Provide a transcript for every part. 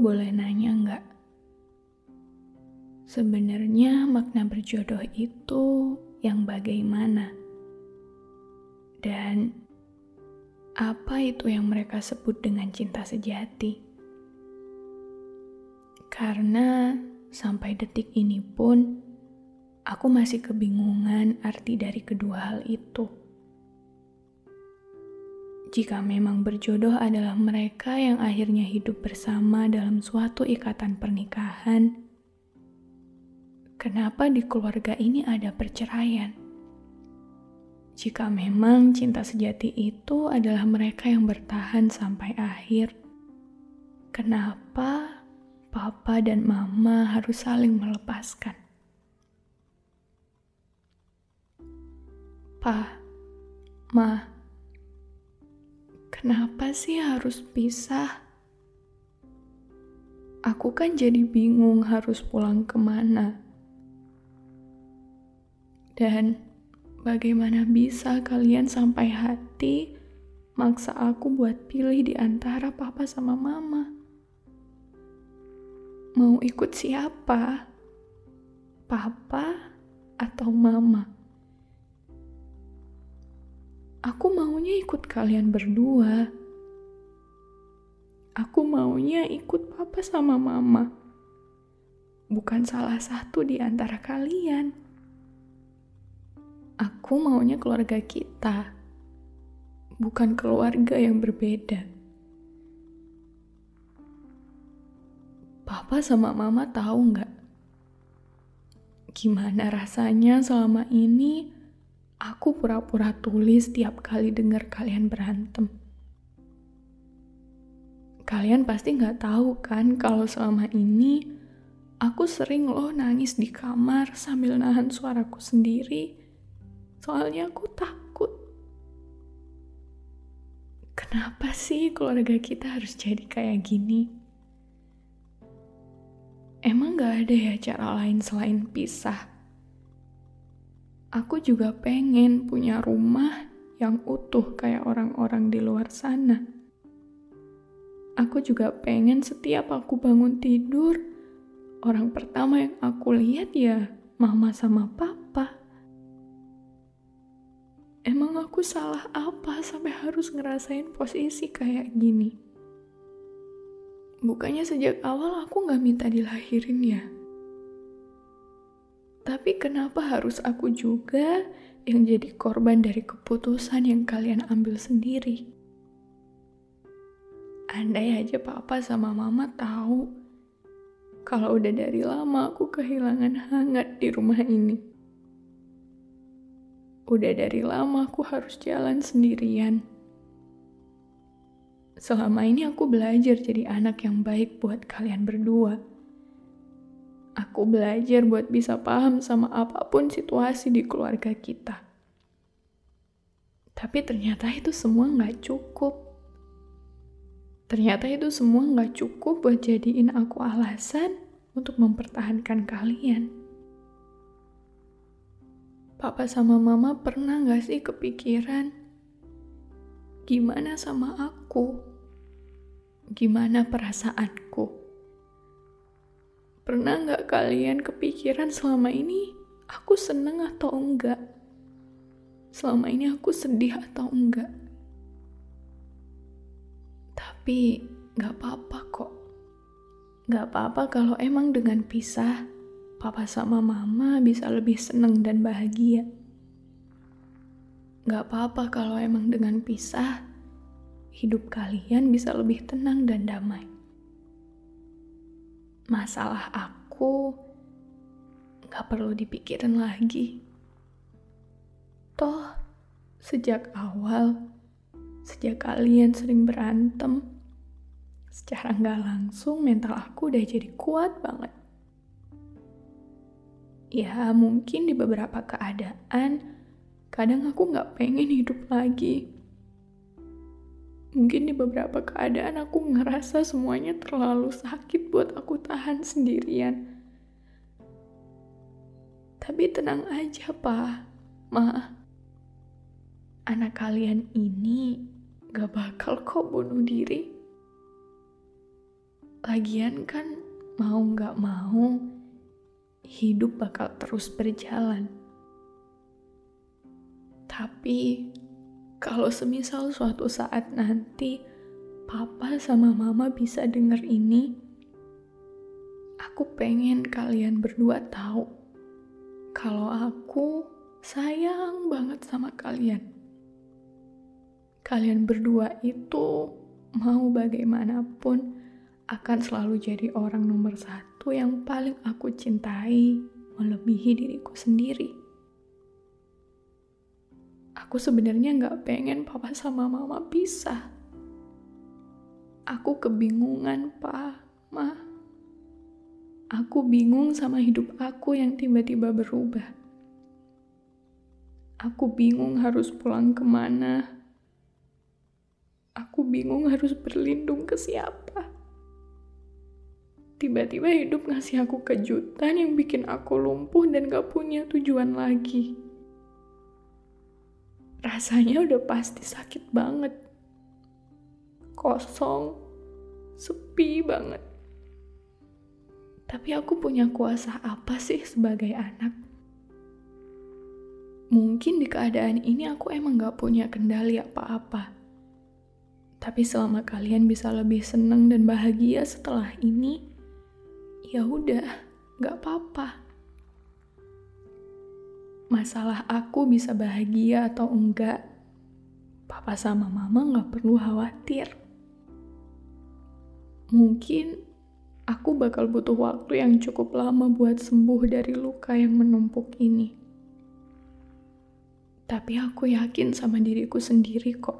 Boleh nanya nggak? Sebenarnya makna berjodoh itu yang bagaimana? Dan apa itu yang mereka sebut dengan cinta sejati? Karena sampai detik ini pun aku masih kebingungan arti dari kedua hal itu. Jika memang berjodoh adalah mereka yang akhirnya hidup bersama dalam suatu ikatan pernikahan, kenapa di keluarga ini ada perceraian? Jika memang cinta sejati itu adalah mereka yang bertahan sampai akhir, kenapa papa dan mama harus saling melepaskan? Pa, ma, kenapa sih harus pisah? Aku kan jadi bingung harus pulang ke mana. Dan bagaimana bisa kalian sampai hati maksa aku buat pilih di antara papa sama mama? Mau ikut siapa? Papa atau mama? Aku maunya ikut kalian berdua. Aku maunya ikut papa sama mama. Bukan salah satu di antara kalian. Aku maunya keluarga kita. Bukan keluarga yang berbeda. Papa sama mama tahu nggak? Gimana rasanya selama ini Aku pura-pura tulis tiap kali dengar kalian berantem. Kalian pasti nggak tahu kan kalau selama ini aku sering loh nangis di kamar sambil nahan suaraku sendiri. Soalnya aku takut. Kenapa sih keluarga kita harus jadi kayak gini? Emang gak ada ya cara lain selain pisah? Aku juga pengen punya rumah yang utuh kayak orang-orang di luar sana. Aku juga pengen setiap aku bangun tidur, orang pertama yang aku lihat ya mama sama papa. Emang aku salah apa sampai harus ngerasain posisi kayak gini? Bukannya sejak awal aku gak minta dilahirin ya? Tapi kenapa harus aku juga yang jadi korban dari keputusan yang kalian ambil sendiri? Andai aja papa sama mama tahu kalau udah dari lama aku kehilangan hangat di rumah ini. Udah dari lama aku harus jalan sendirian. Selama ini aku belajar jadi anak yang baik buat kalian berdua Aku belajar buat bisa paham sama apa pun situasi di keluarga kita. Tapi ternyata itu semua nggak cukup. Ternyata itu semua nggak cukup buat jadiin aku alasan untuk mempertahankan kalian. Papa sama mama pernah gak sih kepikiran gimana sama aku? Gimana perasaanku? Pernah nggak kalian kepikiran selama ini aku seneng atau enggak? Selama ini aku sedih atau enggak? Tapi gak apa-apa kok. Gak apa-apa kalau emang dengan pisah, papa sama mama bisa lebih seneng dan bahagia. Gak apa-apa kalau emang dengan pisah, hidup kalian bisa lebih tenang dan damai. Masalah aku gak perlu dipikirin lagi. Toh, sejak awal, sejak kalian sering berantem, secara nggak langsung mental aku udah jadi kuat banget. Ya mungkin di beberapa keadaan, kadang aku nggak pengen hidup lagi. Mungkin di beberapa keadaan aku ngerasa semuanya terlalu sakit buat aku tahan sendirian. Tapi tenang aja, Pak. Ma. Anak kalian ini gak bakal kok bunuh diri. Lagian kan mau nggak mau, hidup bakal terus berjalan. Tapi kalau semisal suatu saat nanti papa sama mama bisa denger ini, aku pengen kalian berdua tahu kalau aku sayang banget sama kalian. Kalian berdua itu mau bagaimanapun akan selalu jadi orang nomor satu yang paling aku cintai, melebihi diriku sendiri. Aku sebenarnya nggak pengen papa sama mama pisah. Aku kebingungan, Pak, Ma. Aku bingung sama hidup aku yang tiba-tiba berubah. Aku bingung harus pulang ke mana. Aku bingung harus berlindung ke siapa tiba-tiba hidup ngasih aku kejutan yang bikin aku lumpuh dan gak punya tujuan lagi. Rasanya udah pasti sakit banget. Kosong, sepi banget. Tapi aku punya kuasa apa sih sebagai anak? Mungkin di keadaan ini aku emang gak punya kendali apa-apa. Tapi selama kalian bisa lebih senang dan bahagia setelah ini, ya udah, gak apa-apa. Masalah aku bisa bahagia atau enggak, papa sama mama gak perlu khawatir. Mungkin aku bakal butuh waktu yang cukup lama buat sembuh dari luka yang menumpuk ini. Tapi aku yakin sama diriku sendiri kok.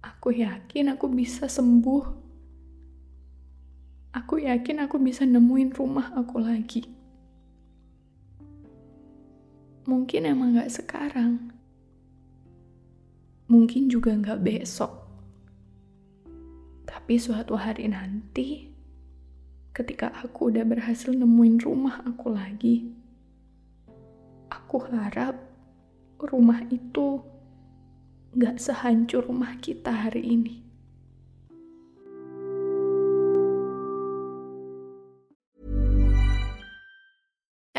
Aku yakin aku bisa sembuh aku yakin aku bisa nemuin rumah aku lagi. Mungkin emang gak sekarang. Mungkin juga gak besok. Tapi suatu hari nanti, ketika aku udah berhasil nemuin rumah aku lagi, aku harap rumah itu gak sehancur rumah kita hari ini.